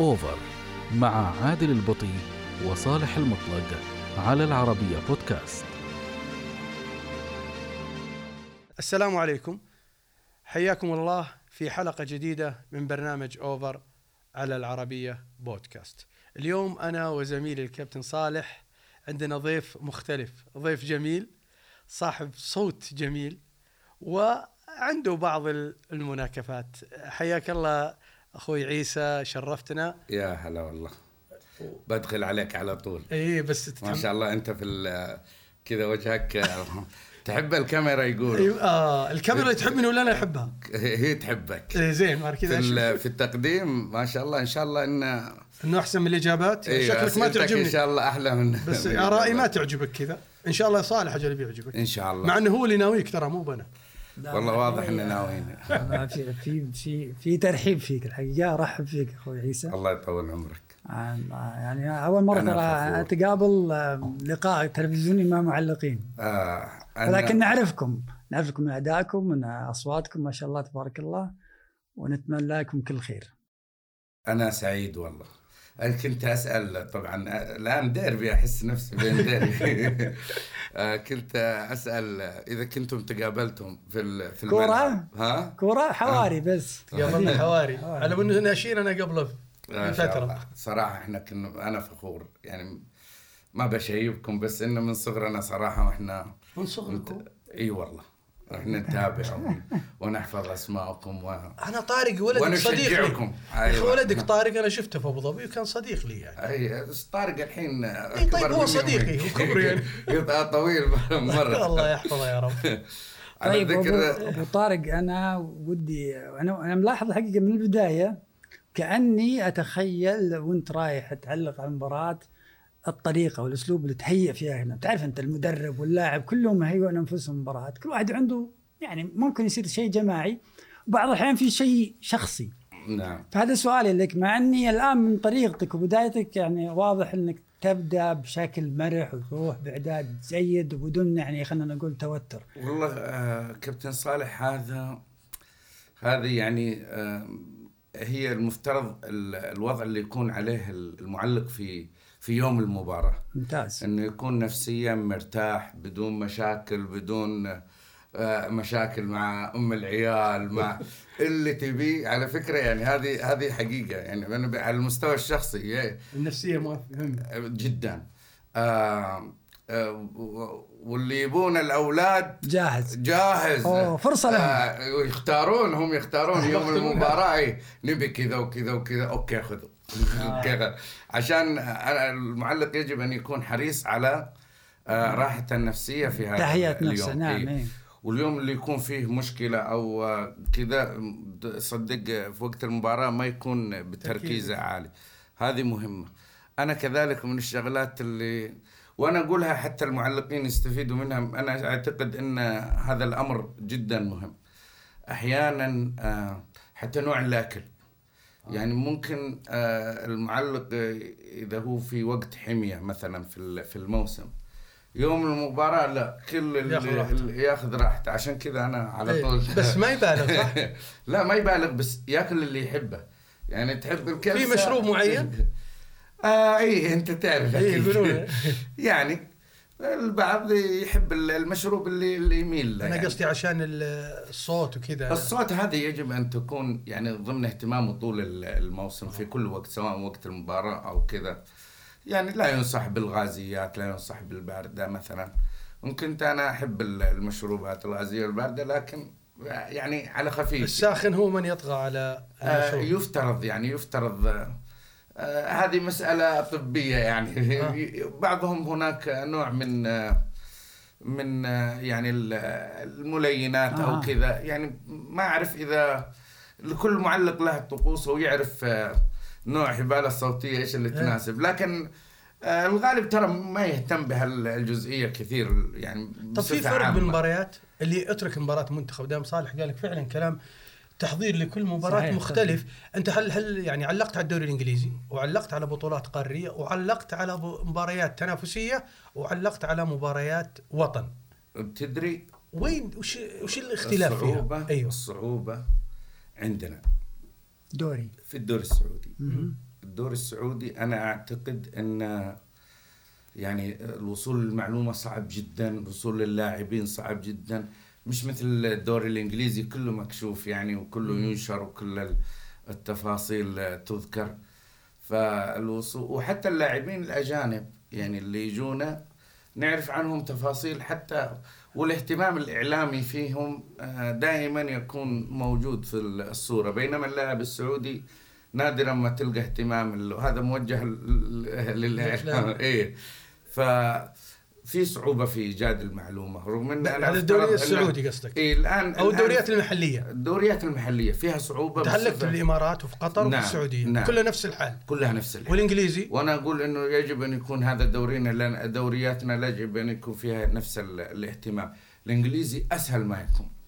أوفر مع عادل البطي وصالح المطلق على العربية بودكاست السلام عليكم. حياكم الله في حلقة جديدة من برنامج أوفر على العربية بودكاست اليوم أنا وزميلي الكابتن صالح عندنا ضيف مختلف ضيف جميل صاحب صوت جميل وعنده بعض المناكفات. حياك الله أخوي عيسى شرفتنا. يا هلا والله. بدخل عليك على طول. اي بس ما شاء الله أنت في كذا وجهك. تحب الكاميرا يقول أيوة آه الكاميرا تحبني ولا أنا أحبها؟ هي تحبك. إيه زين في, كذا أشوف في التقديم ما شاء الله إن شاء الله إن إنه أحسن من الإجابات. إيه، شكلك ما تعجبني إن شاء الله أحلى من بس آرائي ما. تعجبك كذا. إن شاء الله صالح أجل بيعجبك. إن شاء الله. مع إنه هو اللي ناويك ترى مو بنا. والله واضح ان ناويين. ما في في في في ترحيب فيك الحقيقة. ارحب فيك أخوي عيسى. الله يطول عمرك. عن- يعني أول مرة ترى. أتقابل لقاء تلفزيوني مع معلقين. آه ولكن نعرفكم نعرفكم من أدائكم من أصواتكم ما شاء الله تبارك الله ونتمنى لكم كل خير. أنا سعيد والله. أنا كنت أسأل طبعا الآن ديربي أحس نفسي بين ديربي. آه، كنت أسأل إذا كنتم تقابلتم في ال- في كورة؟ الملعب ها؟ كورة؟ حواري بس. قبل حواري. على أنه ناشين أنا قبله فترة. صراحة إحنا كنا أنا فخور. يعني ما بشيبكم بس إنه من صغرنا صراحة وإحنا من صغركم؟ إي والله. إحنا نتابع ون- ونحفظ أسماءكم و... أنا طارق ولدك صديق لي. أيوة. ولدك طارق أنا شفته في أبو ظبي وكان صديق لي يعني. أي بس طارق الحين إي طيب هو صديقي، هو كبري يعني. يطلع طويل مرة. الله يحفظه يا رب. على طيب أبو, ذكر أبو طارق أنا ودي أنا أنا ملاحظ الحقيقة من البداية كأني أتخيل وأنت رايح تعلق على المباراة الطريقة والأسلوب اللي تهيئ فيها هنا. تعرف أنت المدرب واللاعب كلهم هيئون أنفسهم المباراه كل واحد عنده يعني ممكن يصير شيء جماعي وبعض الأحيان في شيء شخصي. نعم. فهذا سؤالي لك مع أني الآن من طريقتك وبدايتك يعني واضح إنك تبدأ بشكل مرح وتروح بإعداد جيد وبدون يعني خلينا نقول توتر. والله آه كابتن صالح هذا هذه يعني آه هي المفترض ال- الوضع اللي يكون عليه المعلق في في يوم المباراة. ممتاز. إنه يكون نفسيا مرتاح بدون مشاكل بدون آه، مشاكل مع أم العيال مع اللي تبيه على فكرة يعني هذه هذه حقيقة. يعني أنا على المستوى الشخصي النفسية مهمه جدا. آه واللي يبون الأولاد جاهز. جاهز. أوه، فرصة لهم. آه ويختارون هم يختارون. يوم المباراة إيه، نبي كذا وكذا وكذا. أوكي خذوا. كذا عشان المعلق يجب أن يكون حريص على آه راحته النفسية في هذا اليوم. نفسه نعم إيه. إيه. واليوم اللي يكون فيه مشكلة أو آه، كذا صدق آه، في وقت المباراة ما يكون بتركيزه عالي. هذه مهمة. أنا كذلك من الشغلات اللي وأنا أقولها حتى المعلقين يستفيدوا منها. أنا أعتقد أن هذا الأمر جدا مهم. أحيانا آه، حتى نوع الأكل. يعني ممكن آه، المعلق آه، إذا هو في وقت حمية مثلا في في الموسم. يوم المباراة لا كل اللي ياخذ راحته. اللي ياخذ راحته. عشان كذا أنا على إيه، طول بس ما يبالغ صح؟ لا ما يبالغ بس ياكل اللي يحبه. يعني تحب الكبسة؟ في مشروب معين؟ آه اي أنت تعرف إيه،. يعني البعض يحب المشروب اللي اللي يميل له أنا يعني. قصدي عشان ال- الصوت وكذا الصوت هذه يجب أن تكون يعني ضمن اهتمامه طول ال- الموسم في كل وقت سواء وقت المباراة أو كذا يعني لا ينصح بالغازيات لا ينصح بالباردة مثلا كنت أنا أحب ال- المشروبات الغازية والباردة لكن يعني على خفيف الساخن هو من يطغى على آه المشروب. يفترض يعني يفترض آه آه هذه مسألة طبية يعني آه. بعضهم هناك نوع من آه من آه يعني ال- الملينات آه. أو كذا يعني ما أعرف إذا لكل معلق له طقوسه ويعرف آه نوع حبالة الصوتية إيش اللي إيه. تناسب لكن آه الغالب ترى ما يهتم بهالجزئية كثير يعني طب في فرق عامة. بين المباريات اللي اترك مباراة منتخب دام صالح قال لك فعلا كلام تحضير لكل مباراة صحيح، مختلف. أنت هل هل يعني علقت على الدوري الإنجليزي وعلقت على بطولات قارية وعلقت على مباريات تنافسية وعلقت على مباريات وطن؟ تدري وين؟ وش وش الاختلاف الصعوبة فيها؟ أيوه. الصعوبة عندنا. دوري. في الدوري السعودي. مم. الدوري السعودي أنا أعتقد إن يعني الوصول للمعلومة صعب جدا الوصول للاعبين صعب جدا. مش مثل الدوري الإنجليزي كله مكشوف يعني وكله ينشر وكل التفاصيل تذكر. فالوصول وحتى اللاعبين الأجانب يعني اللي يجونا نعرف عنهم تفاصيل حتى والاهتمام الإعلامي فيهم آه، دائما يكون موجود في الصورة. بينما اللاعب السعودي نادرا ما تلقى اهتمام هذا موجه للإعلام. إيه. ف في صعوبة في إيجاد المعلومة رغم إن على الدوري السعودي قصدك. إيه الآن أو الدوريات المحلية. الدوريات المحلية فيها صعوبة تعلقت بالامارات وفي قطر نعم وفي السعودية. نعم. كلها نفس الحال. كلها نفس الحال. والإنجليزي؟ وأنا أقول إنه يجب أن يكون هذا دورينا لأن دورياتنا يجب أن يكون فيها نفس الاهتمام. الإنجليزي أسهل ما يكون.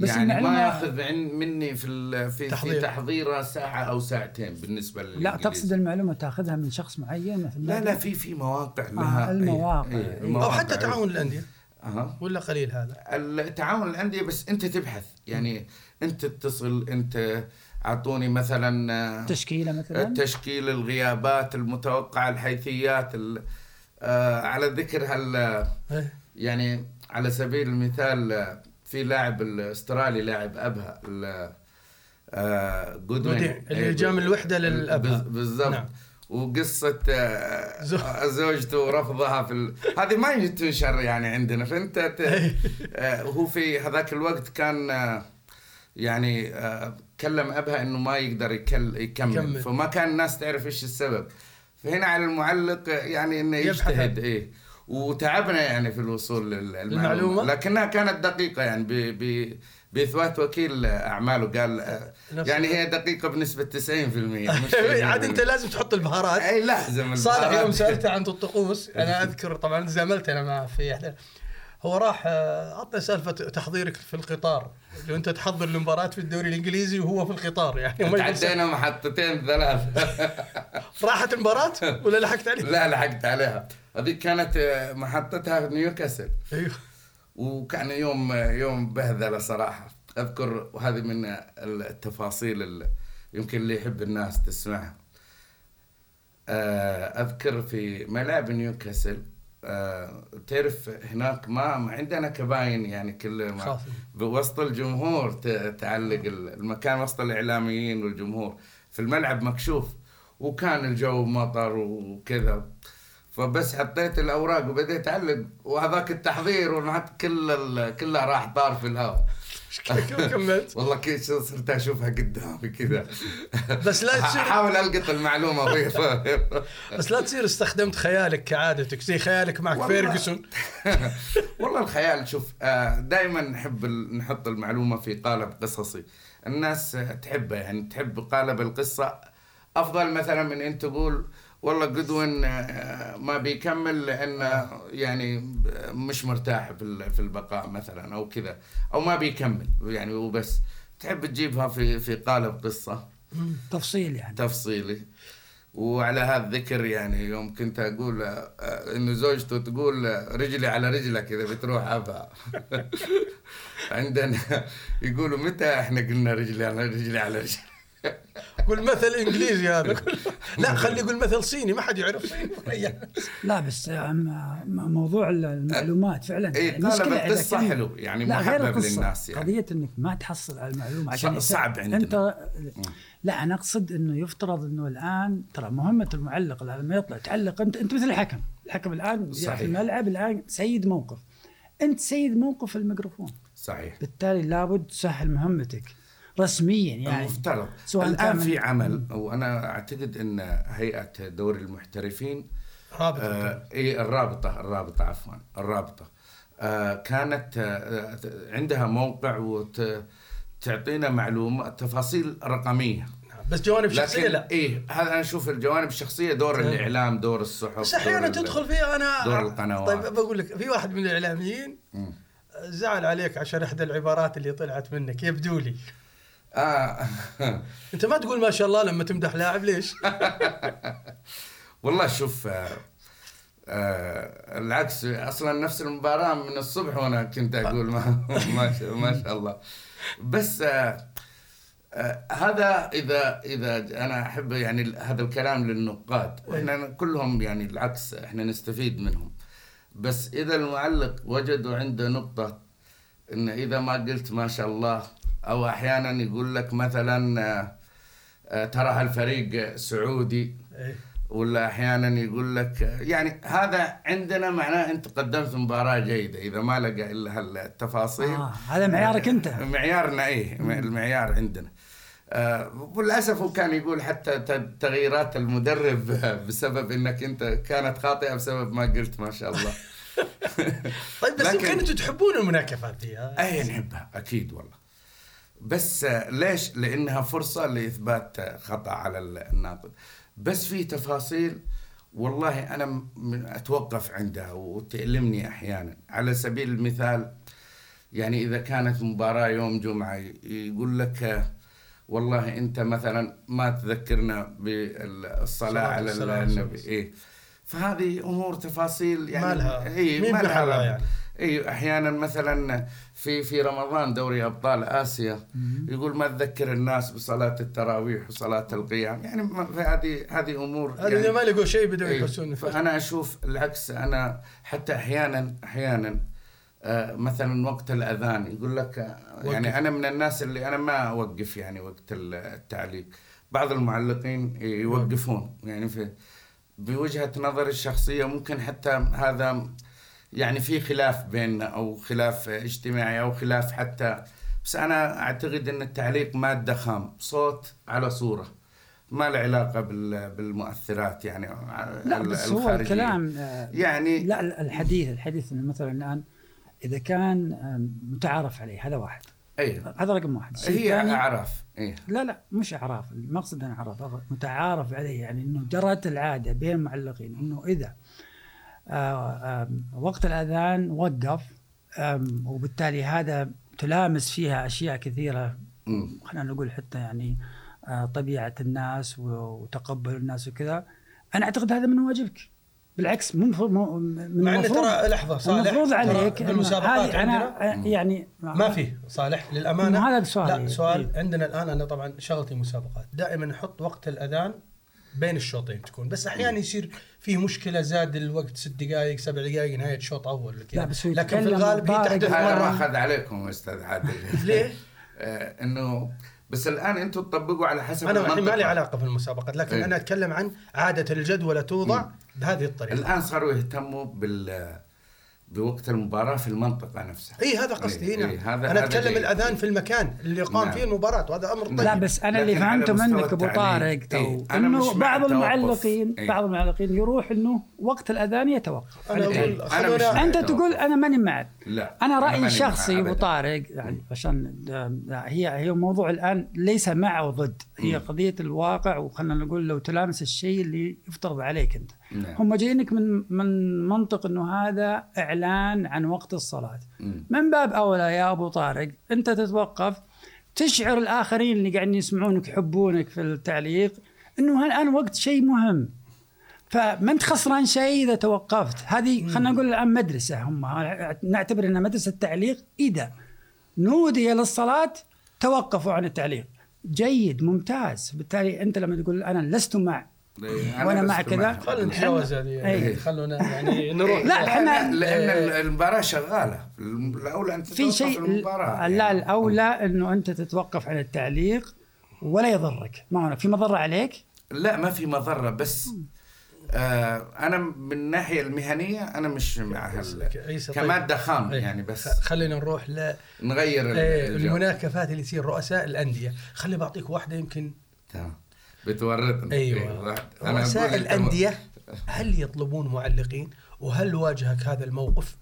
بس يعني ما ياخذ مني في في تحضير. في تحضيرها ساعة أو ساعتين بالنسبة للإنجليزي. لا تقصد المعلومة تاخذها من شخص معين؟ مثل لا لا في في مواقع آه، لها آه المواقع. إيه إيه. أو حتى تعاون الأندية. أه. ولا قليل هذا. التعاون الأندية بس أنت تبحث. يعني أنت تتصل أنت أعطوني مثلا تشكيلة مثلا؟ التشكيل الغيابات المتوقعه الحيثيات آه على ذكر هال إيه. يعني على سبيل المثال في لاعب الاسترالي لاعب أبها آه جودوين اللي جاء من الوحدة للأبها. بالضبط. نعم. وقصة آه زوجته ورفضها في ال... هذه ما تنشر يعني عندنا. فأنت ت... آه هو في هذاك الوقت كان آه يعني آه كلم أبها إنه ما يقدر يكل... يكمل. كمل. فما كان الناس تعرف إيش السبب. فهنا على المعلق يعني إنه يجتهد إيه. وتعبنا يعني في الوصول للمعلومة. لكنها كانت دقيقة يعني ب ب بإثبات وكيل أعماله. قال يعني هي دقيقة بنسبة 90% عاد أنت لازم تحط البهارات اي لازم صالح يوم سألته عن الطقوس أنا أذكر طبعا زملت أنا معه في إحدى. هو راح أعطني سالفة تحضيرك في القطار. لو أنت تحضر المباراة في الدوري الإنجليزي وهو في القطار يعني تعدينا محطتين ثلاث راحت المباراة ولا لحقت عليها؟ لا لحقت عليها. هذيك كانت آه، محطتها نيوكاسل. أيوه. وكان يوم يوم بهذله صراحة. أذكر وهذه من التفاصيل اللي يمكن اللي يحب الناس تسمعها. آه، أذكر في ملاعب نيوكاسل آه، تعرف هناك ما, ما عندنا كباين يعني كل ما وسط الجمهور تعلق المكان وسط الإعلاميين والجمهور. في الملعب مكشوف وكان الجو مطر وكذا. فبس حطيت الأوراق وبديت أعلق وهذاك التحضير وحط كل كلها راح طار في الهواء. كملت؟ والله كيف صرت أشوفها قدامي كذا. بس لا تصير احاول ألقط المعلومة بس لا تصير استخدمت خيالك كعادتك زي خيالك معك فيرجسون. والله الخيال شوف آه، دائما نحب نحط المعلومة في قالب قصصي. الناس تحبه يعني تحب قالب القصة أفضل مثلا من إن تقول والله جودوين آه، ما بيكمل لأنه يعني مش مرتاح في البقاء مثلا أو كذا أو ما بيكمل يعني وبس. تحب تجيبها في في قالب قصة؟ تفصيل يعني. تفصيلي. وعلى هذا الذكر يعني يوم كنت أقول آه، انه زوجته تقول رجلي على رجلك كذا بتروح ابها عندنا يقولوا متى إحنا قلنا رجلي على رجلي على رجلي؟ قول مثل إنجليزي هذا. لا خلي يقول مثل صيني ما حد يعرف. لا بس موضوع المعلومات فعلا. اي قالب القصة حلو. يعني محبب للناس يعني. قضية إنك ما تحصل على المعلومة عشان صعب عندنا. انت لا أنا أقصد إنه يفترض إنه الآن ترى مهمة المعلق لما يطلع. تعلق. انت أنت مثل الحكم. الحكم الآن صحيح. في الملعب الآن سيد موقف. أنت سيد موقف الميكروفون. صحيح. بالتالي لابد تسهل مهمتك. رسميا يعني. المفترض. سواء الآن في عمل وأنا أعتقد إن هيئة دوري المحترفين رابطة. آه إي الرابطة الرابطة عفوا الرابطة. آه كانت آه عندها موقع وتعطينا معلومات تفاصيل رقمية. نعم، بس جوانب شخصية لا. إيه هذا أنا أشوف الجوانب الشخصية دور طيب. الإعلام دور الصحف بس أحيانا تدخل فيها أنا دور القنوات. طيب بقول لك في واحد من الإعلاميين زعل عليك عشان إحدى العبارات اللي طلعت منك يبدو لي. آه. أنت ما تقول ما شاء الله لما تمدح لاعب ليش؟ والله شوف آه آه العكس أصلا نفس المباراة من الصبح وأنا كنت أقول ما ما شاء, ما شاء الله بس آه آه، هذا إذا إذا أنا أحب يعني هذا الكلام للنقاد وإحنا كلهم يعني العكس إحنا نستفيد منهم بس إذا المعلق وجدوا عنده نقطة إن إذا ما قلت ما شاء الله أو أحيانا يقول لك مثلا آه، آه، ترى هالفريق سعودي. إيه. ولا أحيانا يقول لك يعني هذا عندنا معناه أنت قدمت مباراة جيدة إذا ما لقى إلا هالتفاصيل. آه هذا معيارك أنت. معيارنا إيه المعيار عندنا. آه وللأسف هو كان يقول حتى تغييرات المدرب بسبب إنك أنت كانت خاطئة بسبب ما قلت ما شاء الله. طيب بس يمكن أنتم تحبون المناكفات دي ها؟ أي نحبها أكيد والله. بس ليش؟ لأنها فرصة لإثبات خطأ على ال- الناقد بس في تفاصيل والله أنا أتوقف عندها وتألمني أحيانا على سبيل المثال يعني إذا كانت مباراة يوم جمعة يقول لك والله أنت مثلا ما تذكرنا بالصلاة على النبي. إيه فهذه أمور تفاصيل يعني ما لها- اي مين ما لها بحالها رب. يعني. اي أحيانا مثلا في في رمضان دوري أبطال آسيا يقول ما تذكر الناس بصلاة التراويح وصلاة القيام. يعني هذه هذه أمور هذا يعني ما لقوا شيء بدوا إيه. يحسون. فأنا أشوف العكس. أنا حتى أحيانا أحيانا آه، مثلا وقت الأذان يقول لك آه، وقف. يعني أنا من الناس اللي أنا ما أوقف يعني وقت ال- التعليق. بعض المعلقين يوقفون. يعني في بوجهة نظري الشخصية ممكن حتى هذا يعني في خلاف بيننا أو خلاف اجتماعي أو خلاف حتى. بس أنا أعتقد إن التعليق مادة خام صوت على صورة. ما له علاقة بال- بالمؤثرات يعني لا ال- بس هو. الكلام آه، يعني لا الحديث الحديث مثلا الآن إذا كان متعارف عليه هذا واحد. أي. هذا رقم واحد. هي أعراف. إي. لا لا مش أعراف. المقصد ان أعراف متعارف عليه. يعني إنه جرت العادة بين المعلقين إنه إذا آه، وقت الأذان وقف وبالتالي هذا تلامس فيها أشياء كثيرة مم. خلينا نقول حتى يعني آه، طبيعة الناس وتقبل الناس وكذا أنا أعتقد هذا من واجبك بالعكس مو مفروض- مو من مع ان المفروض ترى لحظة صالح المفروض عليك المسابقات عندنا أنا آه، يعني ما في صالح للأمانة هذا سؤالي. لا سؤال إيه. عندنا الآن أنا طبعا شغلتي مسابقات دائما نحط وقت الأذان بين الشوطين تكون. بس أحيانا يصير في مشكلة زاد الوقت ست دقائق سبع دقائق نهاية شوط أول كذا لا، بس لكن في الغالب هي تحدث مرة. ماخذ عليكم أستاذ عادل. ليه؟ آه، إنه بس الآن أنتم تطبقوا على حسب أنا الحين ما لي. علاقة في المسابقات لكن إيه. أنا أتكلم عن عادة الجدول توضع بهذه الطريقة. الآن صاروا يهتموا بال بوقت المباراة في المنطقة نفسها إي هذا قصدي إيه، نعم إيه، هذا- أنا هذا أتكلم. الأذان في المكان اللي يقام نعم. فيه المباراة وهذا أمر طيب لا بس أنا اللي فهمته منك أبو طارق تو إيه، أنا إنه بعض. المعلقين إيه. بعض المعلقين يروح إنه وقت الأذان يتوقف أنا إيه. أنا مع أنت. تقول أنا ماني معك لا أنا رأيي الشخصي أبو. طارق يعني عشان لا، هي هي موضوع الآن ليس مع وضد هي مم. قضية الواقع وخلنا نقول لو تلامس الشيء اللي يفترض عليك أنت نعم. هم جايينك من من منطق إنه هذا إعلان عن وقت الصلاة. مم. من باب أولى يا أبو طارق أنت تتوقف تشعر الآخرين اللي قاعدين يسمعونك يحبونك في التعليق إنه الان وقت شيء مهم. فما أنت خسران شيء إذا توقفت. هذه خلينا نقول الآن مدرسة هم. نعتبر إنها مدرسة تعليق. إذا نودي للصلاه توقفوا عن التعليق. جيد ممتاز. بالتالي أنت لما تقول أنا لست مع أنا وأنا لست مع كذا. خلينا نتجاوز هذه إيه. خلونا يعني نروح لا، إحنا- لأن المباراة شغالة الأولى أن في تتوقف شيء المباراة لا يعني. الأولى إنه أنت تتوقف عن التعليق ولا يضرك ما هو في مضرة عليك لا ما في مضرة بس آه أنا من الناحية المهنية أنا مش مع. كمادة خام إيه. يعني بس خلينا نروح ل نغير إيه،. المناكفات اللي تصير رؤساء الأندية خلي بعطيك واحدة يمكن تمام بتورطني أيوه. إيه، رؤساء الأندية هل يطلبون معلقين؟ وهل واجهك هذا الموقف؟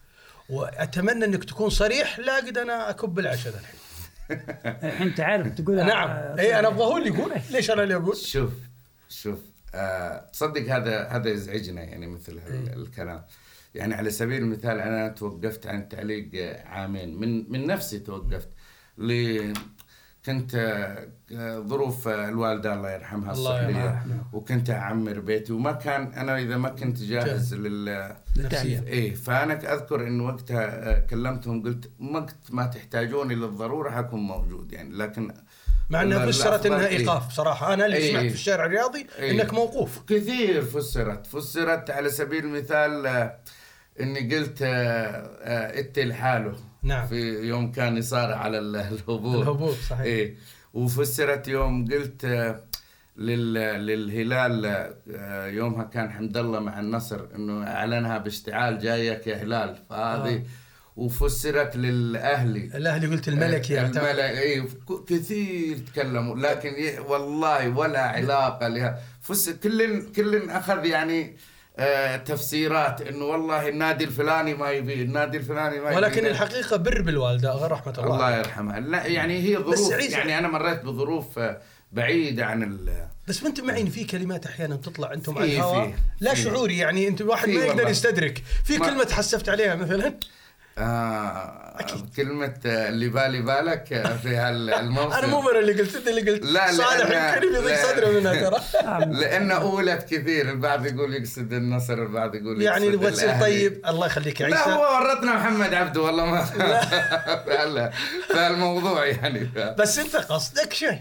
وأتمنى أنك تكون صريح. لا قد أنا أكب العشاء الحين. الحين تعرف تقول نعم. آه، اي أنا أبغى هو اللي يقول. ليش أنا اللي أقول؟ شوف شوف آه تصدق هذا هذا يزعجنا يعني مثل إيه. الكلام. يعني على سبيل المثال أنا توقفت عن التعليق عامين. من من نفسي توقفت ل كنت آه، ظروف آه، الوالدة الله يرحمها الله الصحيه يرحمها. وكنت أعمر بيتي وما كان أنا إذا ما كنت جاهز لل. إيه فأنا أذكر إن وقتها آه، كلمتهم قلت وقت ما تحتاجوني للضرورة حكون موجود يعني لكن مع إنها فسرت إنها. إيه. إيقاف صراحة أنا اللي إيه. سمعت في الشارع الرياضي إيه. إنك موقوف كثير فسرت فسرت على سبيل المثال إني قلت إتي لحاله نعم. في يوم كان يصارع على ال- الهبوط الهبوط، صحيح. إيه وفسرت يوم قلت آه، لل للهلال آه، يومها كان حمد الله مع النصر إنه أعلنها باشتعال جايك يا هلال فهذه آه. وفسرت للأهلي الأهلي قلت الملكي يعني الملك اي ك- كثير تكلموا لكن والله ولا علاقة لها فس كل كل أخذ يعني آه تفسيرات إنه والله النادي الفلاني ما يبي النادي الفلاني ما يبي ولكن الحقيقة بر بالوالدة غير رحمة الله, الله يرحمها. لا يعني هي ظروف يعني أنا مريت بظروف آه، بعيدة عن ال بس ما أنتم معين في كلمات أحيانا تطلع أنتم على الهواء؟ لا في. شعوري يعني أنت الواحد ما يقدر والله. يستدرك. في كلمة تحسفت عليها مثلا؟ آه كلمة آه، اللي بالي بالك آه، في هالموسم أنا مو أنا اللي قلت أنت اللي قلت. لا، صالح لأن- يمكن يضيق لا. صدره منها ترى. لأنه أولت كثير البعض يقول يقصد النصر البعض يقول يعني يقصد نبغى تصير. طيب. الله يخليك يا لا عيسى. هو ورطنا محمد عبده والله ما فالموضوع يعني. ف... بس أنت قصدك شيء.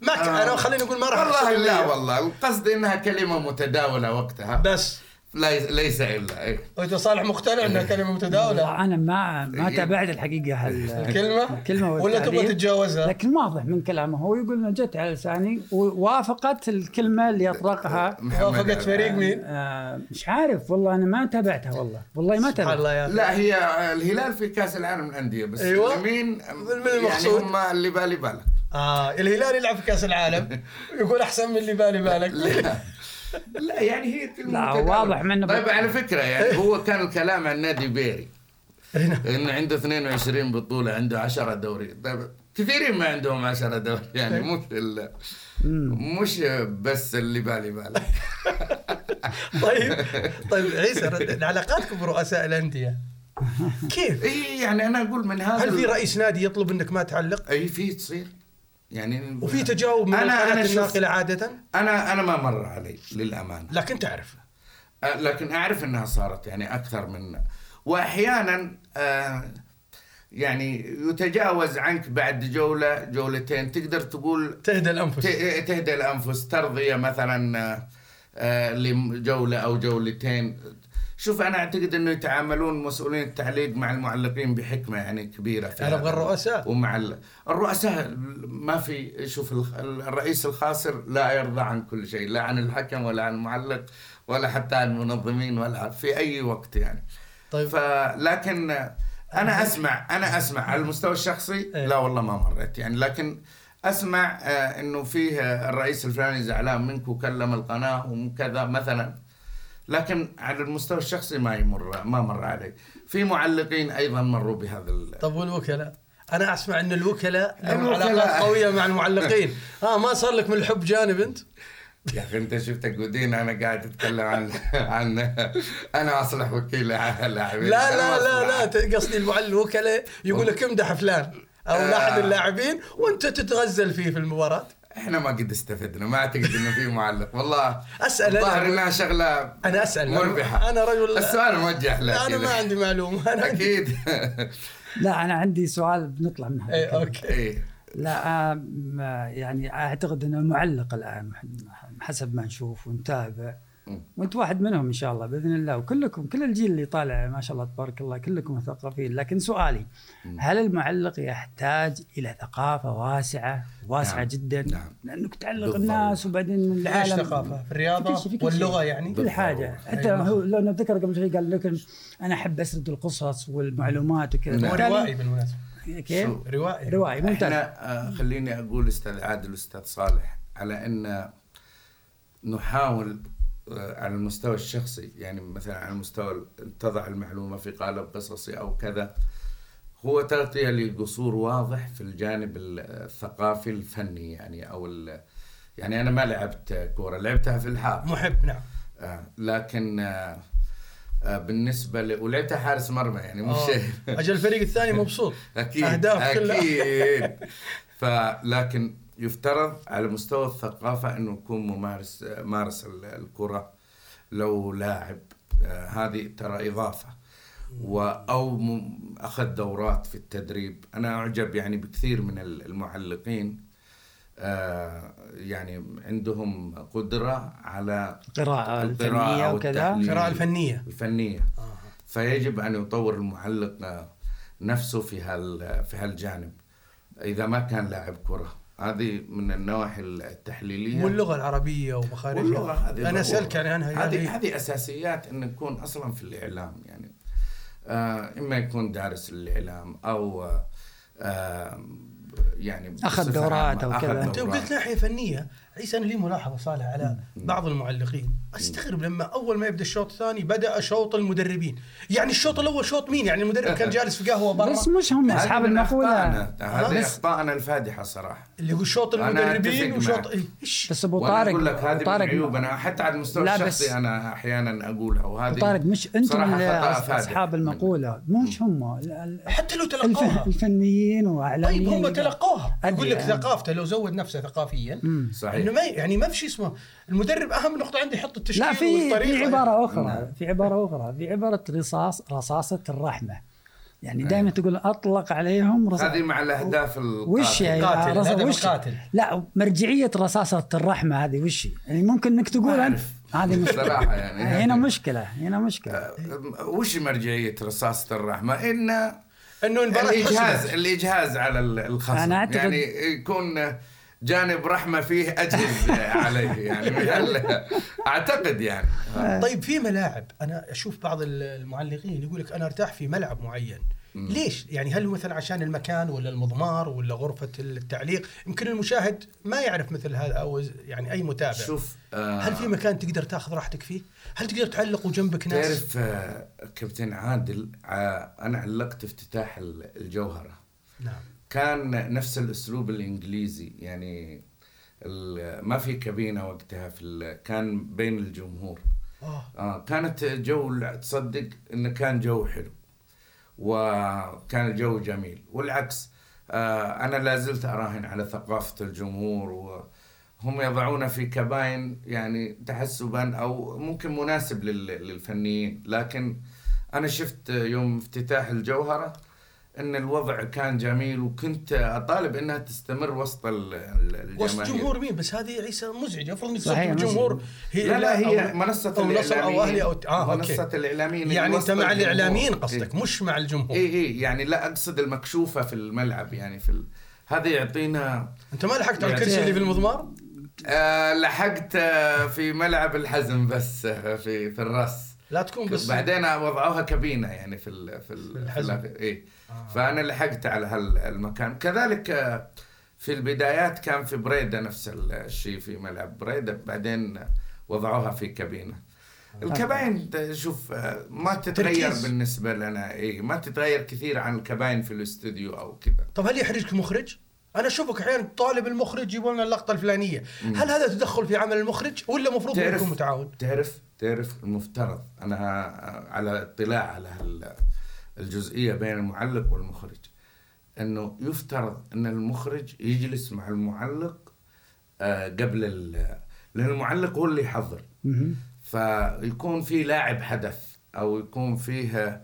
ما ك... آه. أنا خليني أقول ما راح والله لا والله. القصد إنها كلمة متداولة وقتها. بس. ليس, ليس إلا إيه. وانت صالح مقتنع إنها كلمة متداولة أنا ما ما إيه. تابعت الحقيقة هال الكلمة الكلمة ولا تبغى. تتجاوزها لكن واضح من كلامه هو يقول إنه جت على لساني ووافقت الكلمة اللي اطلقها وافقت. فريق مين؟ آه مش عارف والله أنا ما تابعتها والله والله ما سبحان تابعت الله يا أخي. لا هي الهلال في كأس العالم للأندية بس أيوة. مين من يعني المقصود؟ هم اللي بالي بالك آه الهلال يلعب في كأس العالم يقول أحسن من اللي بالي بالك لا يعني هي لا،. واضح منه طيب على فكرة يعني هو كان الكلام عن نادي بيري هنا. إنه عنده 22 بطولة عنده 10 دوري طيب كثيرين ما عندهم 10 دوري يعني مش ال- مش بس اللي بالي بالك طيب طيب عيسى علاقاتكم برؤساء الأندية كيف؟ اي يعني أنا أقول من هذا هل في رئيس نادي يطلب إنك ما تعلق؟ اي في تصير يعني وفي تجاوب من أنا- أنا الناقلة عادة؟ أنا أنا ما مر علي للأمانة. لكن تعرف. أه، لكن أعرف إنها صارت يعني أكثر من واحيانا آه، يعني يتجاوز عنك بعد جوله جولتين. تقدر تقول تهدى الأنفس. تهدى الأنفس. ترضيه مثلا آه، لجوله أو جولتين. شوف أنا أعتقد إنه يتعاملون مسؤولين التعليق مع المعلقين بحكمة يعني كبيرة في أنا هذا. أبغى الرؤساء. ومع ال- الرؤساء ما في شوف الرئيس الخاسر لا يرضى عن كل شيء لا عن الحكم ولا عن المعلق ولا حتى عن المنظمين ولا في أي وقت يعني طيب. فلكن أنا أسمع أنا أسمع على المستوى الشخصي إيه. لا والله ما مريت يعني لكن أسمع آه، إنه فيه الرئيس الفلاني زعلان منك وكلم القناة وكذا مثلا لكن على المستوى الشخصي ما يمر ما مر علي في معلقين أيضا مروا بهذا طب والوكلاء؟ أنا أسمع إن الوكلاء لهم. علاقات قوية مع المعلقين ها ما صار لك من الحب جانب أنت؟ يا أخي أنت شفتك ودين أنا قاعد أتكلم عن عن أنا أصلح وكيل لاعبين لا لا لا. لا قصدي المعلق الوكلاء يقول لك امدح فلان أو آه. لاحظ اللاعبين وأنت تتغزل فيه في المباراة إحنا ما قد استفدنا ما أعتقد إنه في معلق. والله أسأل أنا. الظاهر إنها شغلة أنا أسأل مربحة. أنا رجل السؤال موجه لك أنا ما عندي معلومة. أنا أكيد. لا أنا عندي سؤال بنطلع منها. اي أوكي. إيه. لا يعني أعتقد إنه المعلق الآن حسب ما نشوف ونتابع. وانت واحد منهم إن شاء الله بإذن الله وكلكم كل الجيل اللي طالع ما شاء الله تبارك الله كلكم مثقفين لكن سؤالي هل المعلق يحتاج إلى ثقافة واسعة واسعة نعم. جدا نعم. لانك تعلق بالضبط. الناس وبعدين إيش العالم ثقافة في الرياضة في كل واللغة. يعني كل حاجة حتى. هو لو نذكر قبل شوي قال لك أنا أحب أسرد القصص والمعلومات وكذا نعم. روائي بالمناسبة كيف؟ روائي روائي ممتاز إحنا آه، خليني أقول أستاذ عادل أستاذ صالح على أن نحاول على المستوى الشخصي يعني مثلا على المستوى ال- تضع المعلومة في قالب قصصي أو كذا هو تغطية لقصور واضح في الجانب ال- الثقافي الفني يعني أو ال- يعني أنا ما لعبت كورة لعبتها في الحار محب نعم. آه، لكن آه، آه، بالنسبة ل... ولعبتها حارس مرمى يعني مش آه. أجل الفريق الثاني مبسوط. أكيد أهداف كلها. أكيد. فلكن يفترض على مستوى الثقافة أنه يكون ممارس مارس ال- الكرة لو لاعب. آه، هذه ترى إضافة. و أو م- أخذ دورات في التدريب. أنا أعجب يعني بكثير من ال- المعلقين. آه، يعني عندهم قدرة على القراءة القراءة الفنية وكذا. القراءة الفنية. الفنية. فيجب أن يطور المعلق آه، نفسه في هال في هالجانب. إذا ما كان لاعب كرة. هذه من النواحي التحليلية واللغة العربية ومخارجها واللغة هذه أنا ضرورة. أسألك يعني عنها هذه يعني هذه أساسيات إن يكون أصلا في الإعلام يعني آه إما يكون دارس الإعلام أو آه يعني أخذ بصفة دورات أخذ كذا. أنت دورات. قلت ناحية فنية عيسى أنا لي ملاحظة صالح على بعض المعلقين. أستغرب لما أول ما يبدأ الشوط الثاني بدأ شوط المدربين. يعني الشوط الأول شوط مين؟ يعني المدرب كان جالس في قهوة برا. بس مش هم من المقولة. أخطائنا. هذه أخطائنا الفادحة صراحة. اللي يقول شوط المدربين وشوط إيش؟ بس أبو وأنا طارق أقول لك هذه من طارق عيوبنا حتى على المستوى الشخصي أنا أحيانا أقولها. وهذه طارق مش أنتم. أصحاب المقولة. مش هم. حتى لو تلقوها. الفنيين واعلاميين طيب هم تلقوها. يقول لك. ثقافته لو زود نفسه ثقافيا. صحيح. انه ما يعني ما في شيء اسمه المدرب أهم نقطة عندي يحط التشكيل لا في في عبارة أخرى نعم. في عبارة أخرى في عبارة رصاص رصاصة الرحمة يعني دائما تقول أطلق عليهم رصاص هذه مع الأهداف وش القاتلة. هي القاتل، رص- وش القاتل. لا مرجعية رصاصة الرحمة هذه وش هي؟ يعني ممكن إنك تقول انت. هذه مشكلة صراحة يعني هنا مشكلة هنا مشكلة وش مرجعية رصاصة الرحمة؟ إن إنه المباراه الاجهاز. الإجهاز على ال- الخصم أنا أعتقد- يعني يكون جانب رحمة فيه أجهز عليه يعني أعتقد يعني طيب في ملاعب أنا أشوف بعض المعلقين يقول لك أنا أرتاح في ملعب معين ليش؟ يعني هل هو مثلا عشان المكان ولا المضمار ولا غرفة التعليق؟ يمكن المشاهد ما يعرف مثل هذا أو يعني أي متابع شوف آه، هل في مكان تقدر تاخذ راحتك فيه؟ هل تقدر تعلق وجنبك ناس؟ تعرف آه، كابتن عادل آه، أنا علقت افتتاح ال- الجوهرة نعم كان نفس الأسلوب الإنجليزي. يعني ما في كابينة وقتها في كان بين الجمهور. آه. آه كانت جو تصدق إنه كان جو حلو وكان الجو جميل. والعكس آه أنا لا زلت أراهن على ثقافة الجمهور وهم يضعون في كباين يعني تحسبا أو ممكن مناسب لل- للفنيين. لكن أنا شفت يوم افتتاح الجوهرة إن الوضع كان جميل وكنت أطالب إنها تستمر وسط ال- ال- الجماهير وسط جمهور مين بس هذه عيسى مزعجة المفروض إنك صحيح، تصب الجمهور مزعج. لا لا هي أو- منصة أو نصر أو أهلي أو آه منصة okay الإعلاميين يعني أنت مع. الإعلاميين قصدك إيه. مش مع الجمهور اي اي يعني لا أقصد المكشوفة في الملعب يعني في ال... هذا يعطينا أنت ما لحقت على الكرسي اللي في المضمار؟ آه لحقت آه في ملعب الحزم بس آه في في الرأس لا تكون بس بعدين وضعوها كابينة يعني في ال في ال في الحزم. اي فأنا لحقت على هالمكان. كذلك آه، في البدايات كان في بريدة نفس الشيء في ملعب بريدة. بعدين وضعوها في كابينة. الكباين ت- شوف آه، ما تتغير تركيز. بالنسبة لنا اي ما تتغير كثير عن الكباين في الاستوديو أو كذا. طب هل يحرجك مخرج؟ أنا أشوفك أحيانا طالب المخرج يبون اللقطة الفلانية، هل هذا تدخل في عمل المخرج ولا المفروض يكون متعاون؟ تعرف تعرف المفترض أنا على اطلاع على هال- الجزئية بين المعلق والمخرج إنه يفترض إن المخرج يجلس مع المعلق آه، قبل ال- لأن المعلق هو اللي يحضر. فيكون في لاعب حدث أو يكون فيه آه،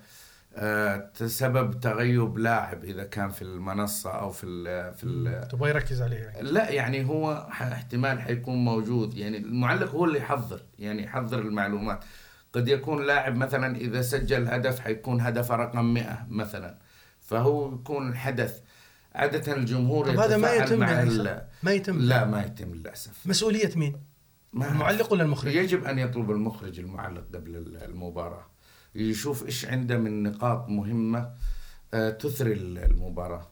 سبب تغيب لاعب إذا كان في المنصة أو في ال في ال تبغى يركز عليه يعني. لا يعني هو احتمال حيكون موجود يعني المعلق هو اللي يحضر يعني يحضر المعلومات قد يكون لاعب مثلا إذا سجل هدف حيكون هدف رقم 100 مثلا فهو يكون الحدث عادة الجمهور طب هذا ما يتم مع ال-؟ ما يتم لا ما يتم للأسف مسؤولية مين؟ المعلق ولا المخرج؟ يجب أن يطلب المخرج المعلق قبل ال- المباراة يشوف إيش عنده من نقاط مهمة آه، تثري ال- المباراة.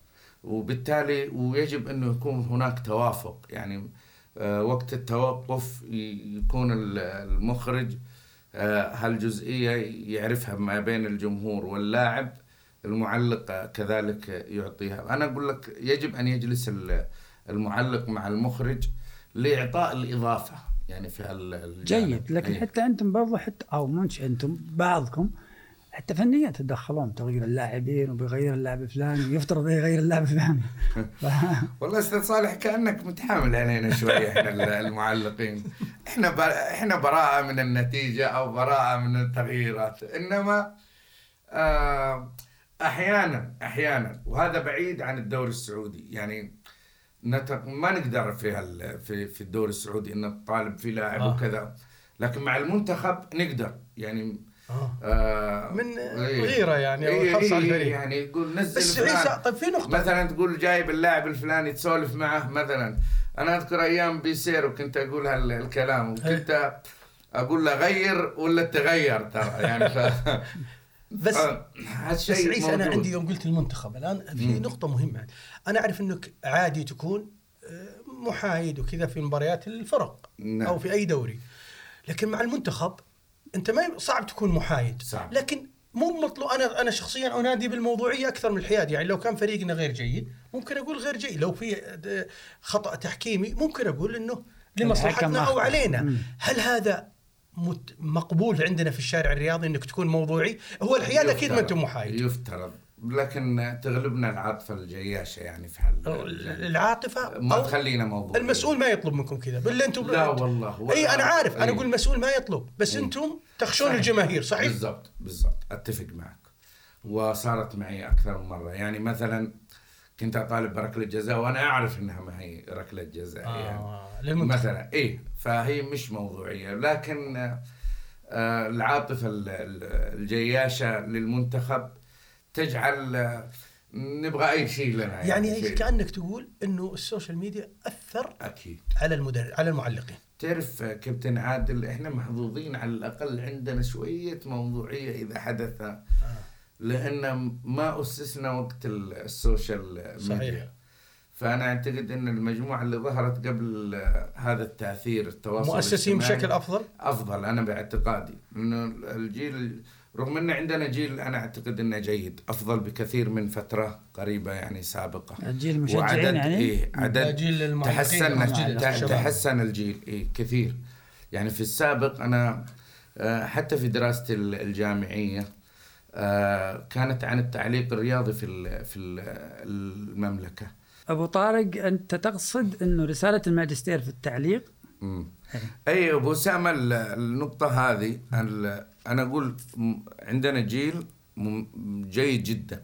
وبالتالي ويجب أنه يكون هناك توافق. يعني آه، وقت التوقف يكون ال- المخرج آه، هالجزئية يعرفها ما بين الجمهور واللاعب المعلق كذلك يعطيها. أنا أقول لك يجب أن يجلس ال- المعلق مع المخرج لإعطاء الإضافة. يعني في هالجانب. جيد. لكن إيه. حتى أنتم برضو حتى أو مش أنتم بعضكم حتى فنيا تتدخلون تغيير اللاعبين وبيغير اللاعب الفلاني ويفترض يغير اللاعب الفلاني. ف- والله أستاذ صالح كأنك متحامل علينا شوية إحنا ال- المعلقين. إحنا ب... إحنا براءة من النتيجة أو براءة من التغييرات. إنما آه أحيانا أحيانا وهذا بعيد عن الدوري السعودي. يعني. ما نقدر في هال... في في الدوري السعودي ان الطالب في لاعب آه. وكذا لكن مع المنتخب نقدر يعني آه. آه من إيه. غيرة يعني إيه على إيه الفريق. يعني يقول نزل بس. عيسى طيب في نقطة مثلا تقول جايب اللاعب الفلاني تسولف معه مثلا أنا أذكر أيام بيسير وكنت أقول هالكلام وكنت أقول له غير ولا تغير ترى يعني ف... بس آه، بس عيسى أنا. عندي يوم قلت المنتخب الآن في مم. نقطة مهمة أنا أعرف أنك عادي تكون آه، محايد وكذا في مباريات الفرق نعم. أو في أي دوري لكن مع المنتخب أنت ما صعب تكون محايد صعب. لكن مو مطلوب أنا أنا شخصيا أنادي بالموضوعية أكثر من الحياد يعني لو كان فريقنا غير جيد ممكن أقول غير جيد لو في آه، خطأ تحكيمي ممكن أقول إنه لمصلحتنا أو. علينا مم. هل هذا مقبول عندنا في الشارع الرياضي إنك تكون موضوعي. هو الحياد أكيد ما أنتم محايد يفترض لكن تغلبنا العاطفة الجياشة يعني في حل العاطفة ما تخلينا موضوع المسؤول ما يطلب منكم كذا. بالله أنتم لا والله. أي أنا عارف. أنا. أقول المسؤول ما يطلب. بس إي. أنتم تخشون صحيح. الجماهير صحيح؟ بالضبط بالضبط. أتفق معك. وصارت معي أكثر من مرة. يعني مثلا كنت أطالب بركلة جزاء وأنا أعرف إنها ما هي ركلة جزاء يعني. آه للمنتخب. مثلا إيه فهي مش موضوعية. لكن آه، آه، العاطفة ال- ال- الجياشة للمنتخب تجعل آه، نبغى أي شيء لنا يعني شيء. كأنك تقول إنه السوشيال ميديا أثر أكيد. على المدرب على المعلقين. تعرف آه، كابتن عادل إحنا محظوظين على الأقل عندنا شوية موضوعية إذا حدث لأن ما أسسنا وقت ال- ال social صحيح. ميديا فأنا أعتقد إن المجموعة اللي ظهرت قبل هذا التأثير التواصل مؤسسين بشكل أفضل؟ أفضل أنا باعتقادي. إنه الجيل رغم إن عندنا جيل أنا أعتقد إنه جيد أفضل بكثير من فترة قريبة يعني سابقة. الجيل المشجعين وعدد يعني؟ إيه عدد جيل تحسن. تحسن الجيل إيه كثير. يعني في السابق أنا آه، حتى في دراستي ال- الجامعية كانت عن التعليق الرياضي في في ال- المملكة. أبو طارق أنت تقصد إنه رسالة الماجستير في التعليق؟ مم. إيه. أي أبو اسامه ال- النقطة هذه أنا أقول عندنا جيل جيد جدا.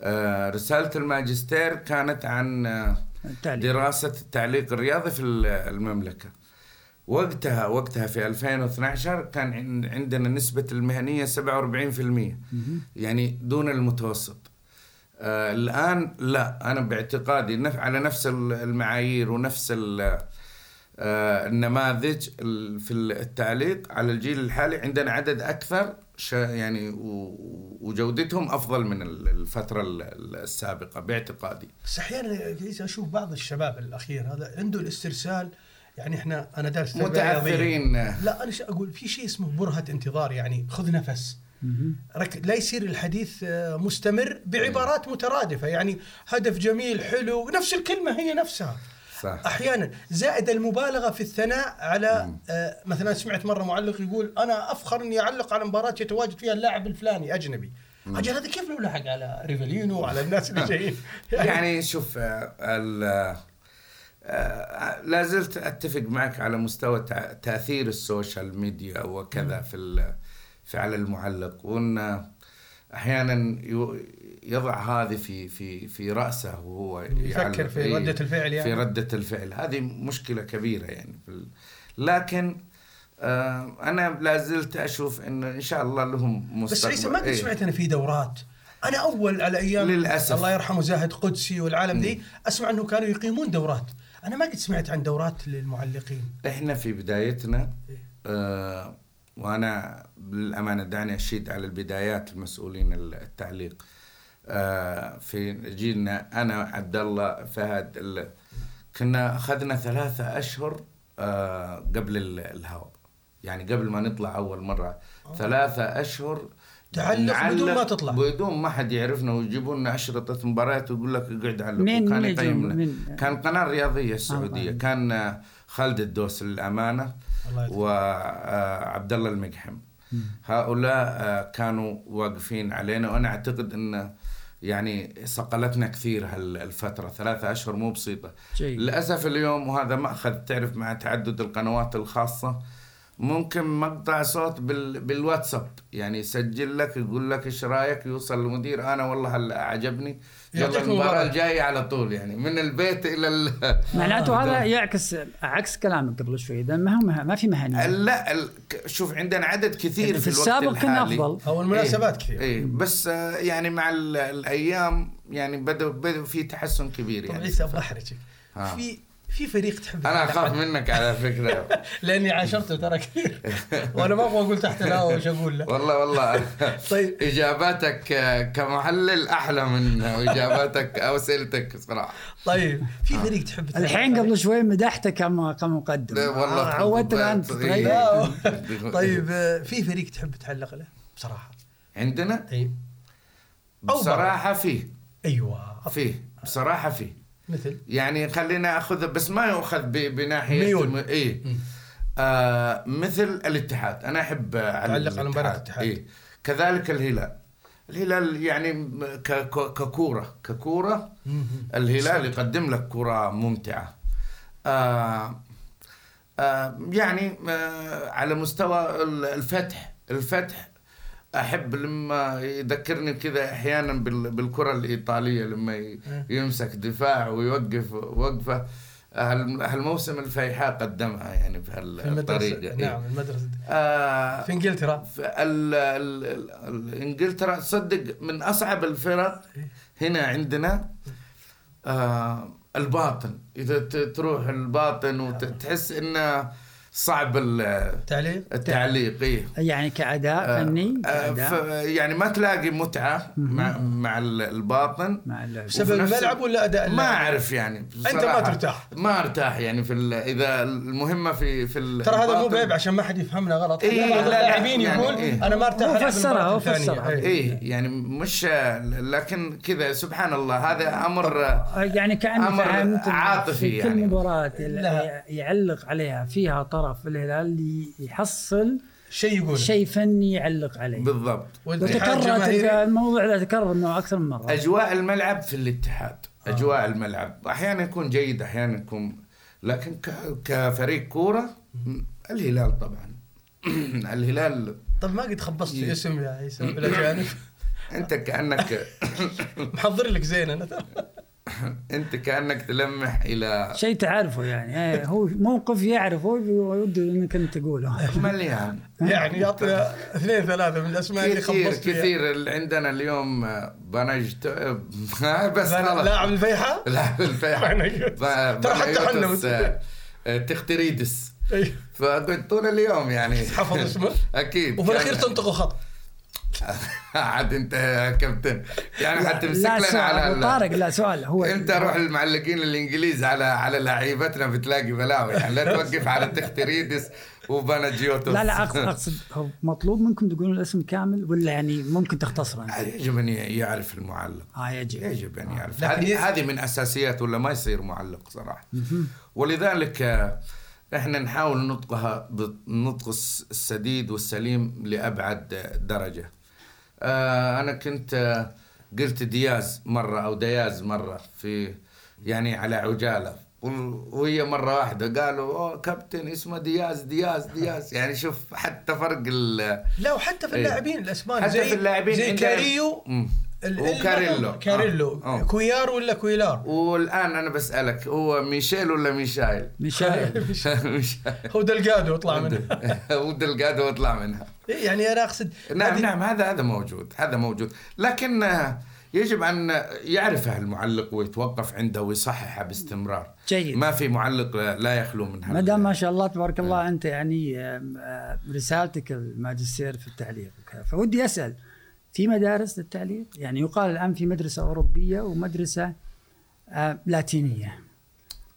آه، رسالة الماجستير كانت عن آه، التعليق. دراسة التعليق الرياضي في ال- المملكة. وقتها وقتها في 2012 كان عن- عندنا نسبة المهنية 47% يعني دون المتوسط. آه الآن لا. أنا باعتقادي نف على نفس ال- المعايير ونفس آه النماذج ال- في التعليق على الجيل الحالي عندنا عدد أكثر ش- يعني و- وجودتهم أفضل من ال- الفترة ال- ال- السابقة باعتقادي. بس أحيانا أشوف بعض الشباب الأخير هذا عنده الاسترسال يعني إحنا أنا دارس. متاثرين لا أنا ش- أقول؟ في شيء اسمه برهة انتظار يعني خذ نفس. رك... لا يصير الحديث آه، مستمر بعبارات مترادفة. يعني هدف جميل حلو نفس الكلمة هي نفسها. صح. أحيانا زائد المبالغة في الثناء على آه مثلا سمعت مرة معلق يقول أنا أفخر أني أعلق على مباراة يتواجد فيها اللاعب الفلاني أجنبي. أجل هذا كيف لو لحق على ريفالينو وعلى الناس اللي جايين؟ يعني شوف آه، ال آه، لا زلت أتفق معك على مستوى تأثير ال social media وكذا في في على المعلق وإن أحيانا يضع هذه في في في رأسه وهو يفكر. في إيه، ردة الفعل يعني. في ردة الفعل هذه مشكلة كبيرة يعني لكن آه، أنا لا زلت أشوف إن إن شاء الله لهم مستقبل بس عيسى ما قد إيه. سمعت أنا في دورات أنا أول على أيام للأسف. الله يرحمه زاهد قدسي والعالم دي أسمع أنه كانوا يقيمون دورات أنا ما قد سمعت عن دورات للمعلقين. إحنا في بدايتنا آه وأنا بالامانه دعني أشيد على البدايات المسؤولين التعليق. آه في جيلنا أنا عبد الله فهد كنا أخذنا ثلاثة أشهر آه قبل ال- الهواء. يعني قبل ما نطلع أول مرة. ثلاثة أشهر تعلق بدون ما تطلع. بدون ما حد يعرفنا ويجيبوا لنا اشرطه مباريات ويقول لك اقعد علق مين- يجيب- يقيمنا مين؟ كان قناة رياضية السعودية آه. كان آه، خالد الدوس للأمانة. وعبد الله المقحم هؤلاء آه، كانوا واقفين علينا وأنا أعتقد إن يعني صقلتنا كثير هالفترة ثلاثة أشهر مو بسيطة جيد. للأسف اليوم وهذا مأخذ تعرف مع تعدد القنوات الخاصة ممكن مقطع صوت بال... بالواتساب. يعني يسجل لك يقول لك إيش رأيك؟ يوصل للمدير أنا والله هلا عجبني يلا يعطيك المباراة. الجاية على طول. يعني من البيت إلى ال... معناته هذا يعكس عكس كلامك قبل شوي. إذا ما هو مه- ما في مهنيه لا ال... شوف عندنا عدد كثير في في, الوقت السابق كان الحالي. أفضل. أو المناسبات كثير. إيه. بس آه، يعني مع ال- الأيام يعني بدأ بدأ في تحسن كبير طب يعني. عيسى أبغى احرجك. في في فريق تحب أنا أخاف منك على فكرة. لأني عاشرته ترى كثير. وأنا ما أبغى أقول تحت الهواء وش أقول له. والله والله. طيب. إجاباتك آه، كمحلل أحلى من إجاباتك أو اسئلتك صراحة. طيب. في فريق تحب الحين قبل شوي مدحته كم كمقدم. لا والله عودتك انت. طيب آه، في فريق تحب تعلق له بصراحة؟ عندنا؟ اي أو بصراحة فيه. أيوه. فيه. بصراحة فيه. مثل. يعني خلينا أخذ بس ما يؤخذ بناحية ميول. إيه. آه مثل الاتحاد. أنا أحب تعلق على مباراة الاتحاد. إيه. كذلك الهلال. الهلال يعني ككورة. ككورة الهلال يقدم لك كرة ممتعة. آه آه يعني آه على مستوى ال- الفتح. الفتح أحب لما يذكرني كذا أحيانا بال- بالكرة الإيطالية لما يمسك دفاع ويوقف وقفة. هال- هالموسم الفيحاء قدمها يعني في بهالطريقه المدرسة. إيه. نعم المدرسة. آه في إنجلترا. ف- ال- ال- ال- ال- إنجلترا تصدق من أصعب الفرق هنا عندنا آه الباطن. إذا تروح الباطن وتحس إنه صعب ال- تعليق التعليق إيه. يعني كأداء فني آه ف كأداء يعني ما تلاقي متعة مع مع ال- الباطن مع اللعب بسبب الملعب ولا أداء ما؟ أعرف يعني ما بصراحة ترتاح. ما أرتاح يعني في ال- إذا المهمة في في ترى هذا مو. بعيب عشان ما حد يفهمنا غلط إيه، بعض لا، لا، اللاعبين يعني يقول إيه. أنا ما أرتاح فسرها،. فسرها. إيه. إيه يعني مش لكن كذا سبحان الله هذا أمر يعني إن عاطفي في كل يعني. مباراة لا. يعلق عليها فيها طرف الهلال يحصل شيء يقول. شيء فني يعلق عليه. بالضبط. وتكرر. تلقى الموضوع ذا تكرر إنه أكثر من مرة. أجواء الملعب في الاتحاد. أجواء الملعب. أحيانا يكون جيد أحيانا يكون لكن ك... كفريق كورة الهلال طبعا. الهلال طب ما قد خبصت إيه. في اسم يا عيسى بالأجانب. أنت كانك محضر لك زين أنا. ترى انت كأنك تلمح إلى شيء تعرفه يعني. إيه، هو موقف يعرفه ويود إنك أنت تقوله. مليان. يعني يعطي اثنين ثلاثة من الأسماء اللي كثير خبصت فيها. كثير. اللي عندنا اليوم بنجت بس لا- خلاص. لاعب الفيحاء؟ لاعب الفيحاء. بنجت. ب- ترى حتى حنوت. آه، تختريدس. إيه. فقلت طول اليوم يعني. حفظ اسمه. أكيد. وفي الأخير تنطقه خط. عاد انت يا كابتن. يعني حتمسك لا لنا سؤال على ال- طارق لا سؤال. هو انت روح المعلقين الانجليز على على لعيبتنا بتلاقي بلاوي. يعني لا توقف على تختريدس وباناجيوتوس. لا لا اقصد أقصد هو مطلوب منكم تقولون الاسم كامل ولا يعني ممكن تختصره أنت؟ يجب أن يعرف المعلق. آه يجب. يجب أن يعرف. لكن ي- هذه هذه من أساسيات ولا ما يصير معلق صراحة. ولذلك آه، إحنا نحاول نطقها بالنطق الس- السديد والسليم لأبعد آه، درجة. آه، أنا كنت آه، قلت دياز مرة أو دياز مرة في يعني على عجالة. وهي مرة واحدة قالوا أوه كابتن اسمه دياز دياز دياز. يعني شوف حتى فرق ال لا وحتى في إيه. اللاعبين الاسبان حتى زي في اللاعبين زي كاريو. وكاريلو. كاريلو آه. آه. كويار ولا كويلار والآن أنا بسألك هو ميشيل ولا ميشايل؟ ميشايل هو دلقادو يطلع منه ودلقادو واطلع منها إيه، يعني أنا أقصد نعم هذه- نعم هذا هذا موجود هذا موجود لكن آه، يجب أن يعرفها المعلق ويتوقف عنده ويصححها باستمرار جيد. ما في معلق لا- يخلو من هذا ما دام ما شاء الله تبارك الله أنت يعني آه، رسالتك الماجستير في التعليق وكذا. فودي أسأل في مدارس للتعليق يعني يقال الآن في مدرسة أوروبية ومدرسة آه، لاتينية.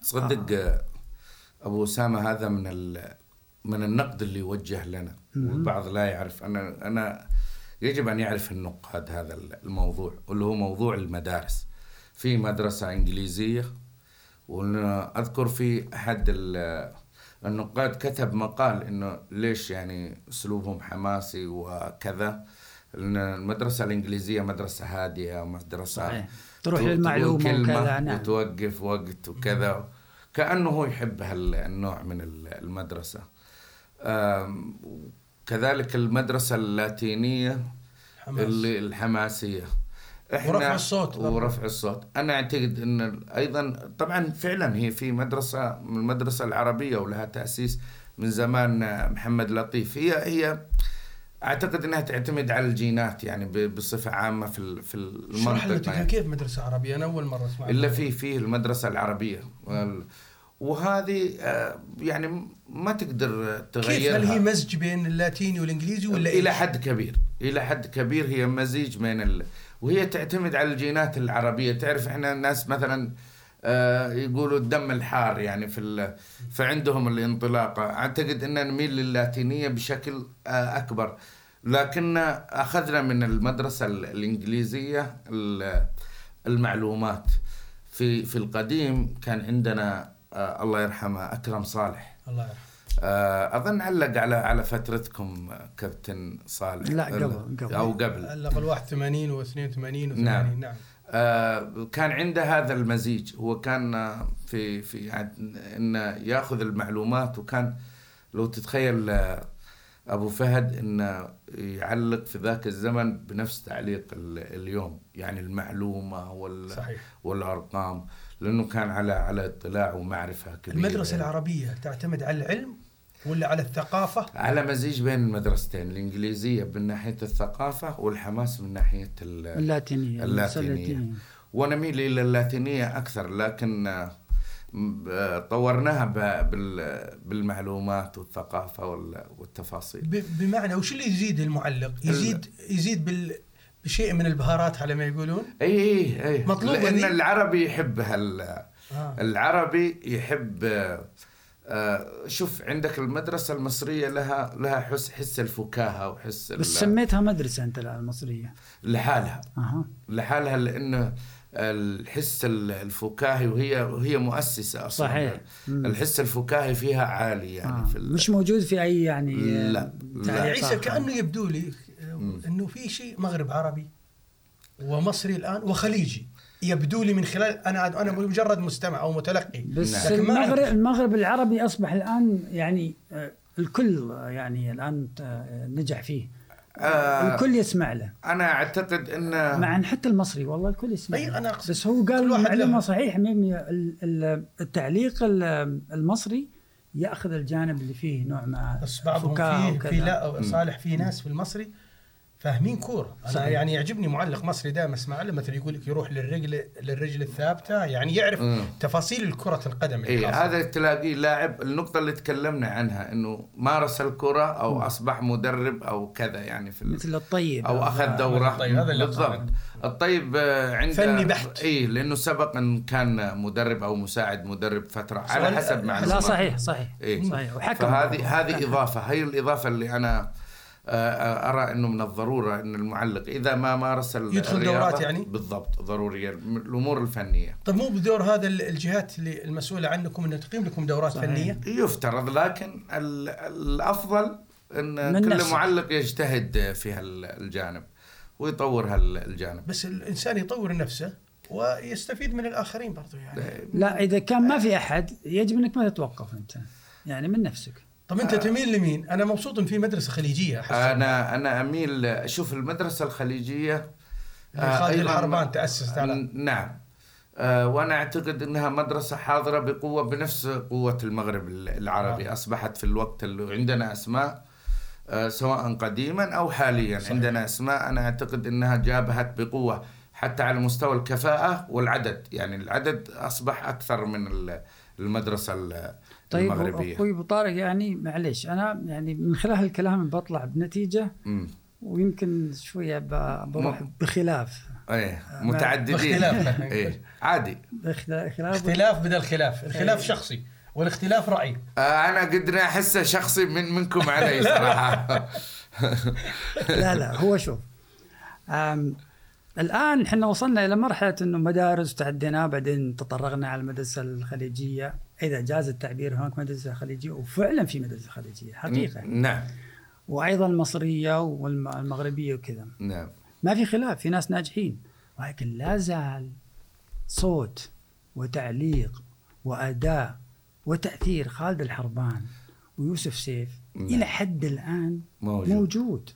تصدق آه. أبو أسامة هذا من ال- من النقد اللي يوجه لنا. والبعض لا يعرف. أنا أنا يجب أن يعرف النقاد هذا الموضوع واللي هو موضوع المدارس. في مدرسة إنجليزية واذكر في أحد ال- النقاد كتب مقال إنه ليش يعني أسلوبهم حماسي وكذا. المدرسة الإنجليزية مدرسة هادية مدرسه صحيح. تروح كلمة وكذا، نعم. وتوقف وقت وكذا كأنه هو يحب هالنوع من ال- المدرسة كذلك المدرسة اللاتينية حماس. اللي الحماسية إحنا ورفع الصوت. ورفع الصوت أنا أعتقد إن أيضا طبعا فعلا هي في مدرسة من المدرسة العربية ولها تأسيس من زمان آه، محمد لطيف هي هي أعتقد إنها تعتمد على الجينات يعني ب- بصفة عامة في في المنطقة يعني. كيف مدرسة عربية؟ أنا أول مرة أسمع إلا في فيه المدرسة العربية. وهذه آه، يعني ما تقدر كيف؟ تغيرها. هل هي مزج بين اللاتيني والإنجليزي ولا إلى؟ حد كبير. إلى حد كبير هي مزيج بين ال... وهي تعتمد على الجينات العربية. تعرف إحنا الناس مثلا آه، يقولوا الدم الحار يعني في ال... فعندهم الانطلاقه أعتقد إن نميل للاتينية بشكل آه، أكبر. لكن أخذنا من المدرسة ال- الإنجليزية ال- المعلومات. في في القديم كان عندنا آه، الله يرحمه أكرم صالح. الله يرحمه. آه، أظن علق على على فترتكم آه، كابتن صالح. لا، قبل- قبل. أو قبل. علق ال 81 و 82 و 80 نعم. نعم. آه، كان عنده هذا المزيج. هو كان آه، في في إنه ياخذ المعلومات وكان لو تتخيل آه، أبو فهد إنه يعلق في ذاك الزمن بنفس تعليق ال- اليوم. يعني المعلومة وال صحيح. والأرقام لأنه كان على على اطلاع ومعرفة كبيرة. المدرسة العربية تعتمد على العلم ولا على الثقافة؟ على مزيج بين المدرستين الإنجليزية من ناحية الثقافة والحماس من ناحية ال- اللاتينية اللاتينية. ونميل إلى اللاتينية أكثر لكن آه، طورناها ب- بال- بالمعلومات والثقافة وال- والتفاصيل. ب- بمعنى وش اللي يزيد المعلق؟ يزيد يزيد بال بشيء من البهارات على ما يقولون؟ إي إي إي. مطلوبة لأن؟ العربي يحب هال آه. العربي يحب آه، شوف عندك المدرسة المصرية لها لها حس حس الفكاهة وحس بس سميتها مدرسة أنت الآن المصرية لحالها أها لحالها لأنه الحس الفكاهي وهي وهي مؤسسة أصلا صحيح. مم. الحس الفكاهي فيها عالي يعني آه. في ال- مش موجود في أي يعني آه، لا، لا. يعني عيسى آخر. كأنه يبدو لي آه، إنه في شيء مغرب عربي ومصري الآن وخليجي يبدو لي من خلال أنا أنا مجرد مستمع أو متلقي بس نعم. لكن المغرب. المغرب العربي أصبح الآن يعني آه، الكل يعني الآن آه، نجح فيه آه. الكل يسمع له أنا أعتقد إن مع إن حتى المصري والله الكل يسمع أي له. أنا أقصد بس هو كل قال واحد معلومه. صحيح مبني ال- ال- التعليق ال- المصري يأخذ الجانب اللي فيه نوع ما بس بعضهم فيه. في لا صالح في ناس في المصري فاهمين كورة أنا صحيح. يعني يعجبني معلق مصري دائما اسمع له مثلا يقول لك يروح للرجل للرجل الثابتة يعني يعرف مم. تفاصيل كرة القدم الخاصة. هذا تلاقيه لاعب النقطة اللي تكلمنا عنها إنه مارس الكرة أو أصبح مدرب أو كذا يعني في مثل الطيب أو أخذ دورة الطيب، هذا اللي بالضبط. الطيب آه، عنده فني بحت. اي لأنه سبق أن كان مدرب أو مساعد مدرب فترة على حسب لا، معلومات لا صحيح صحيح إيه. صحيح وحكم فهذه هذه إضافة هي الإضافة اللي أنا أرى إنه من الضرورة إن المعلق إذا ما مارس ال- يدخل الرياضة دورات يعني؟ بالضبط ضرورية الأمور الفنية. طيب مو بدور هذا ال- الجهات اللي المسؤولة عنكم إنها تقيم لكم دورات صحيح. فنية؟ يفترض لكن ال- الأفضل إن كل نفسك. معلق يجتهد في هالجانب ويطور هالجانب. بس الإنسان يطور نفسه ويستفيد من الآخرين برضو يعني. لا إذا كان ما في أحد يجب إنك ما تتوقف أنت. يعني من نفسك. طب انت تميل لمين؟ أنا مبسوط إن في مدرسة خليجية أحس أنا أنا أميل أشوف المدرسة الخالجيه اللي خالد أيضاً- الحربان تأسست على نعم آه، وأنا أعتقد إنها مدرسة حاضرة بقوة بنفس قوة المغرب العربي آه. أصبحت في الوقت اللي عندنا أسماء آه، سواء قديما أو حاليا صحيح. عندنا أسماء أنا أعتقد إنها جابهت بقوة حتى على مستوى الكفاءة والعدد يعني العدد أصبح أكثر من ال- المدرسة ال- طيب المغربية. أخوي أبو طارق يعني معليش أنا يعني من خلال الكلام بطلع بنتيجة مم. ويمكن شوية بروح بخلاف. إيه متعددين. باختلاف. إيه عادي. بخلا- خلاف اختلاف بدل خلاف الخلاف شخصي والاختلاف رأي. آه، أنا قدر احسه شخصي من منكم علي صراحة. لا لا هو شوف آم الآن إحنا وصلنا إلى مرحلة إنه مدارس تعدينا بعدين تطرقنا على المدرسة الخليجية. إذا جاز التعبير هناك مدرسة خليجية وفعلا في مدرسة خليجية حقيقة. نعم. وأيضا المصرية والمغربية وكذا. نعم. ما في خلاف في ناس ناجحين ولكن لا زال صوت وتعليق وأداء وتأثير خالد الحربان ويوسف سيف نعم. إلى حد الآن موجود. موجود.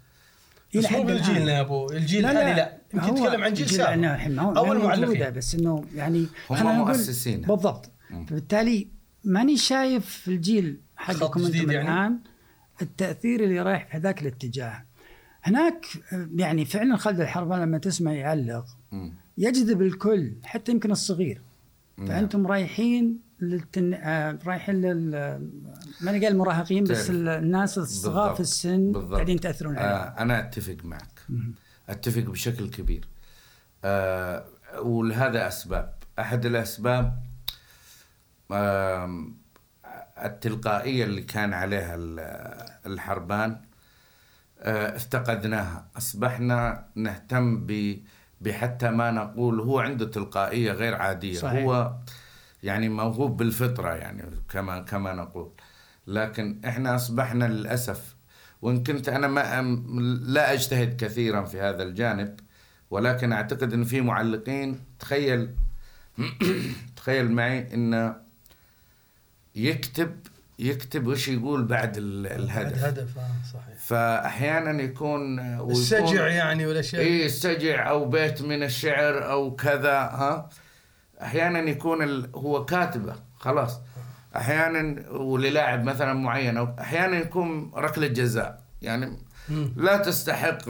بس مو بالجيل يا أبو الجيل الحالي لا. يمكن تتكلم عن جيل الجيل- سابق. أول معلقين. بس إنه يعني هم مؤسسينها. بالضبط. فبالتالي ماني شايف في الجيل حقكم أنتم يعني؟ الآن التأثير اللي رايح في ذاك الاتجاه هناك آه، يعني فعلا خالد الحربان لما تسمع يعلق مم. يجذب الكل حتى يمكن الصغير. فأنتم رايحين للتن... آه، رايحين لل ماني قال المراهقين بس الناس الصغار بالضبط. في السن بالضبط. قاعدين تاثرون عليهم آه أنا أتفق معك أتفق بشكل كبير آه ولهذا أسباب أحد الأسباب آم، التلقائية اللي كان عليها ال- الحربان آه، افتقدناها. أصبحنا نهتم ب بحتى ما نقول هو عنده تلقائية غير عادية. صحيح. هو يعني موهوب بالفطرة يعني كما كما نقول. لكن إحنا أصبحنا للأسف وإن كنت أنا ما لا أجتهد كثيرا في هذا الجانب ولكن أعتقد إن في معلقين. تخيل تخيل معي انه يكتب يكتب وش يقول بعد ال- الهدف. هدف آه، صحيح. فاحيانا يكون ويكون- السجع يعني والأشياء. اي السجع أو بيت من الشعر أو كذا ها. أحيانا يكون ال... هو كاتبة خلاص. أحيانا وللاعب مثلا معين أو أحيانا يكون ركلة جزاء. يعني. لا تستحق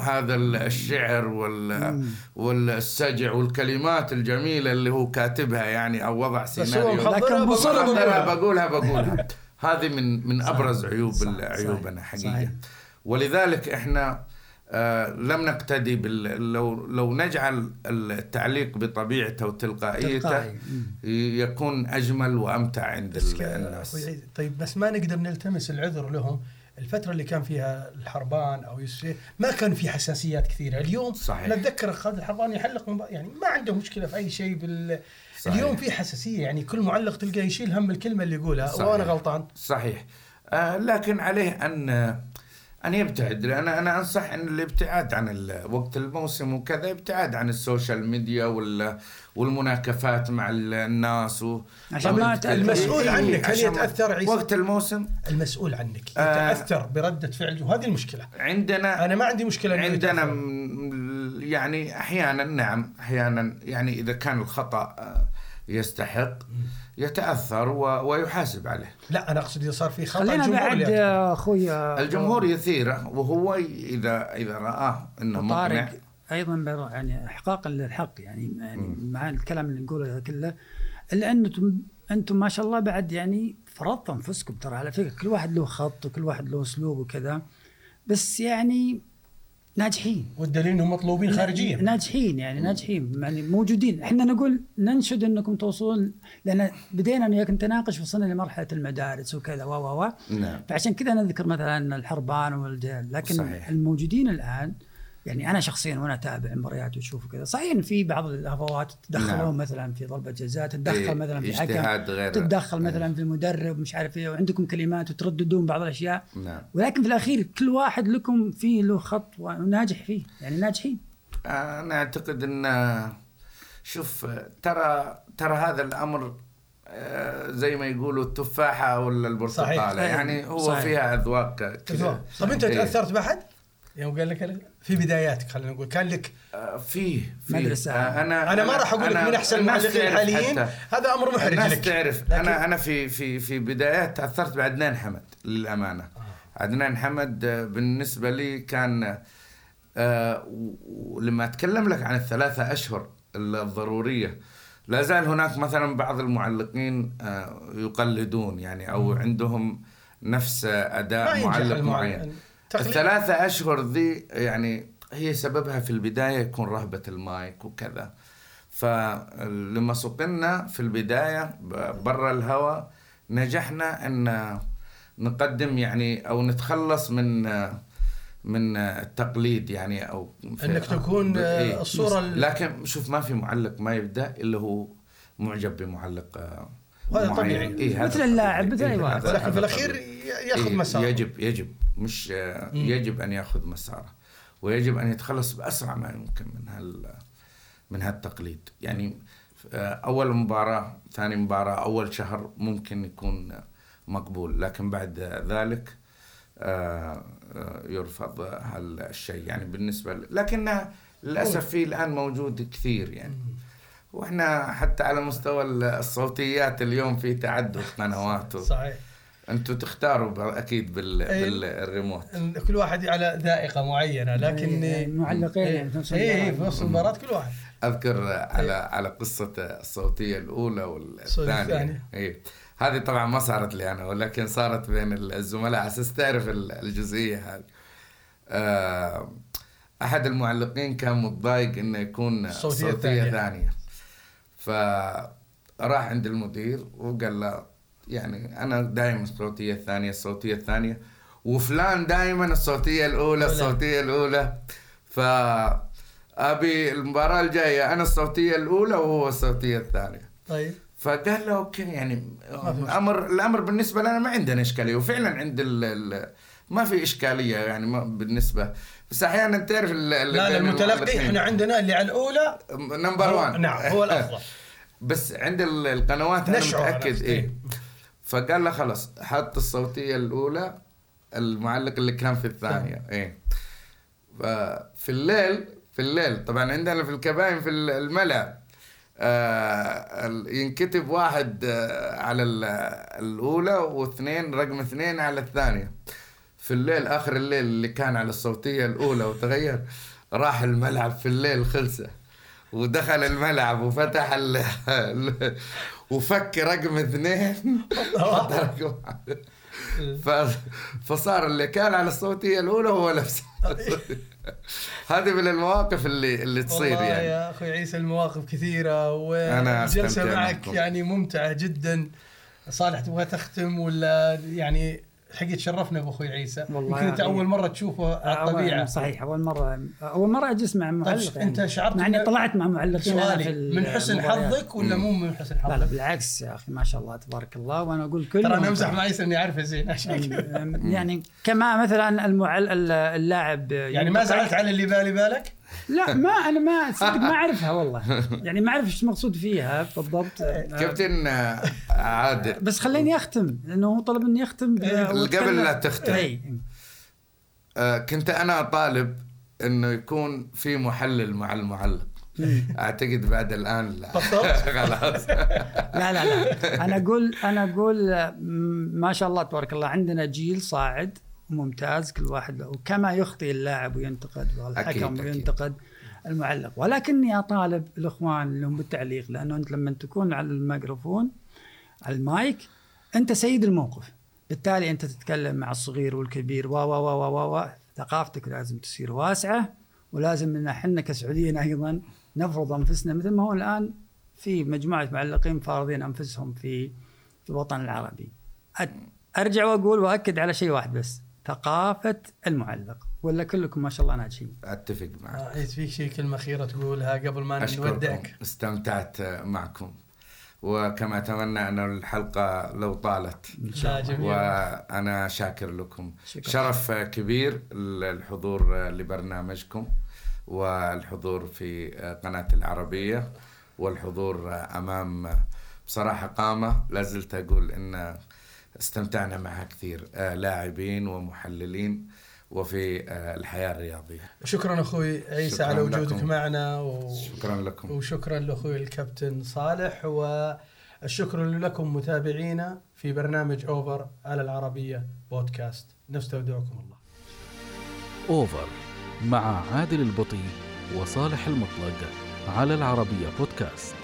هذا ال- الشعر وال والسجع والكلمات الجميلة اللي هو كاتبها يعني أو وضع بس هو سيناريو. لكن مصر بقولها. بقولها بقولها. هذه من من أبرز عيوب صح، عيوبنا صحيح، حقيقة. صحيح. ولذلك إحنا آه لم نقتدي بال لو لو نجعل التعليق بطبيعته وتلقائيته تلقائي. يكون أجمل وأمتع عند الناس. طيب بس ما نقدر نلتمس العذر لهم. الفترة اللي كان فيها الحربان أو يوسف ما كان في حساسيات كثيرة، اليوم صحيح. نتذكر خالد الحربان يحلق مب... يعني ما عنده مشكلة في أي شيء بال صحيح. اليوم في حساسية يعني كل معلق تلقاه يشيل هم الكلمة اللي يقولها صحيح. وأنا غلطان صحيح آه لكن عليه أن ان يبتعد لأن أنا أنصح إن الابتعاد عن وقت الموسم وكذا ابتعاد عن ال social media وال والمناكفات مع ال- الناس و عشان ما تأثر. المسؤول إيه، عنك هل يتأثر عيسى؟ وقت الموسم المسؤول عنك آه. يتأثر بردة فعل وهذه المشكلة عندنا أنا ما عندي مشكلة عندنا يعني أحيانا نعم أحيانا يعني إذا كان الخطأ آه، يستحق يتأثر و- ويحاسب عليه. لا أنا أقصد إذا صار في خطأ خلينا الجمهور بعد أخوي آه، الجمهور يثيره وهو اذا إذا رآه إنه مقنع. أيضا يعني احقاقا للحق يعني, يعني مع الكلام اللي نقوله كله. إلا أنتم أنتم ما شاء الله بعد يعني فرضتوا أنفسكم ترى على فكرة كل واحد له خط وكل واحد له أسلوب وكذا. بس يعني ناجحين. والدليل إنهم مطلوبين خارجيا. ناجحين يعني ناجحين. يعني موجودين. إحنا نقول ننشد إنكم توصلون لأن بدينا أنا وياك نتناقش وصلنا لمرحلة المدارس وكذا و و و. نعم. فعشان كذا نذكر مثلا الحربان والجيل لكن. صحيح. الموجودين الآن يعني أنا شخصيا وأنا أتابع المباريات وأشوف كذا صحيح إن في بعض الهفوات تدخلون نعم. مثلا في ضربة جزاء تتدخل إيه، مثلا في حكم اجتهاد غير تتدخل مثلا في المدرب مش عارف إيه وعندكم كلمات وترددون بعض الأشياء نعم ولكن في الأخير كل واحد لكم فيه له خط وناجح فيه يعني ناجحين أنا أعتقد إن شوف ترى ترى هذا الأمر آه، زي ما يقولوا التفاحة ولا البرتقالة صحيح. يعني هو صحيح. فيها أذواق كذا طب أنت إيه. تأثرت بأحد؟ يوم قال لك في بداياتك خلينا نقول. كان لك آه، فيه فيه مدرسة. آه، أنا أنا ما راح أقول لك من أحسن المعلقين الحاليين. هذا أمر محرج الناس لك. تعرف. أنا أنا في في في بدايات تأثرت بعدنان حمد للأمانة. عدنان حمد آه، بالنسبة لي كان آه، ولما أتكلم لك عن الثلاثة أشهر الضرورية لا زال هناك مثلا بعض المعلقين آه، يقلدون يعني أو عندهم نفس أداء معلق. معين. تقليد. الثلاثة أشهر ذي يعني هي سببها في البداية يكون رهبة المايك وكذا فلما سقنا في البداية برا الهواء نجحنا أن نقدم يعني أو نتخلص من من التقليد يعني أو أنك تكون إيه. الصورة ال- لكن شوف ما في معلق ما يبدأ إلا هو معجب بمعلق آه، وهذا. طبيعي. إيه هذا مثل اللاعب،. مثل إيه، واحد. ولكن في الأخير يأخذ إيه، مسار يجب يجب مش آه،. يجب أن يأخذ مساره ويجب أن يتخلص بأسرع ما يمكن من هال من هالتقليد يعني آه، أول مباراة ثاني مباراة أول شهر ممكن يكون مقبول لكن بعد ذلك آه، يرفض هالشيء يعني بالنسبة ل- لكنها للأسف في الآن موجود كثير يعني وإحنا حتى على مستوى الصوتيات اليوم في تعدد قنوات. صحيح. أنتم تختاروا أكيد بال... أي. بالريموت. كل واحد على ذائقة معينة لكن إيه، إيه، يعني في نص إيه، المباراة. في نص المباراة كل واحد. أذكر على على قصة الصوتية الأولى الصوتية والثانية. الثانية. اي هذه طبعا ما صارت لي أنا ولكن صارت بين الزملاء. على أساس تعرف ال- الجزئية هذه. آه، أحد المعلقين كان متضايق إنه يكون الصوتية صوتية, الثانية. ثانية. فراح عند المدير وقال له يعني أنا دائما الصوتيه الثانية الصوتية الثانية. وفلان دائما الصوتية الأولى. الصوتية الأولى. ف أبي المباراة الجاية أنا الصوتية الأولى وهو الصوتية الثانية. طيب. فقال له أوكي يعني. الأمر الأمر بالنسبة لنا ما عندنا إشكالية. وفعلا عند ال ال ما في إشكالية يعني ما بالنسبة. بس أحيانا تعرف لا المتلقي. إحنا عندنا اللي على الأولى نمبر هو- 1 نعم هو الأفضل. بس عند ال- القنوات أنا متأكد نفس- إيه. فقال له خلاص حط الصوتية الأولى المعلق اللي كان في الثانية إيه. ففي الليل في الليل. طبعا عندنا في الكباين في ال- الملعب آه ينكتب واحد آه على ال- الأولى واثنين رقم اثنين على الثانية. في الليل آخر الليل اللي كان على الصوتية الأولى وتغير راح الملعب في الليل خلصه. ودخل الملعب وفتح ال... وفك رقم اثنين. ف... فصار اللي كان على الصوتية الأولى هو نفسه. هذه من المواقف اللي اللي تصير والله يعني. يا أخوي عيسى المواقف كثيرة والجلسه معك. يعني ممتعة جدا. صالح تبغى تختم ولا يعني الحقيقة تشرفنا أبو أخوي عيسى والله يمكن أخي. أول مرة تشوفه على أول- الطبيعة صحيح أول مرة أول مرة أجلس مع معلق يعني. أنت شعرت مع إني إن- طلعت مع أنا في سؤالي من حسن. حظك ولا مو من حسن لا لا حظك؟ بالعكس يا أخي ما شاء الله تبارك الله وأنا أقول كل ترى أنا أمزح مع عيسى إني أعرفه زين عشان. يعني, كما مثلا المعل اللاعب يعني ما زعلت على اللي بالي بالك؟ لا ما أنا ما صدق ما أعرفها والله. يعني ما أعرف إيش المقصود فيها بالضبط. كابتن آه، عادل. بس خليني أختم لأنه هو طلب إني أختم إيه، قبل لا تختم. إي. آه، كنت أنا طالب إنه يكون في محلل مع المعلق. أعتقد بعد الآن لا؟ خلاص. لا لا لا. أنا أقول أنا أقول آه، ما شاء الله تبارك الله عندنا جيل صاعد. ممتاز كل واحد له. وكما يخطئ اللاعب وينتقد والحكم. وينتقد المعلق. ولكني أطالب الإخوان اللي هم بالتعليق لأنه أنت لما تكون على الميكروفون على المايك أنت سيد الموقف. بالتالي أنت تتكلم مع الصغير والكبير و و و و و ثقافتك لازم تصير واسعة ولازم إن إحنا كسعوديين أيضا نفرض أنفسنا. مثل ما هو الآن في مجموعة معلقين فارضين أنفسهم في في الوطن العربي. أرجع وأقول واكد على شيء واحد بس. ثقافة المعلق. ولا كلكم ما شاء الله ناجحين. أتفق معك. آه، فيك شيء كلمة أخيرة تقولها قبل ما نودعك؟ استمتعت معكم. وكما أتمنى أن الحلقة لو طالت. لا جميل. وأنا شاكر لكم. شكرا. شرف كبير الحضور لبرنامجكم والحضور في قناة العربية والحضور أمام بصراحة قامة. لا زلت أقول إن استمتعنا معها كثير آه، لاعبين ومحللين وفي آه، الحياة الرياضية. شكرا أخوي عيسى شكراً على وجودك لكم. معنا و... شكرا لكم. وشكرا لأخوي الكابتن صالح والشكر لكم متابعينا في برنامج أوفر على العربية بودكاست. نستودعكم الله. أوفر مع عادل البطي وصالح المطلق على العربية بودكاست.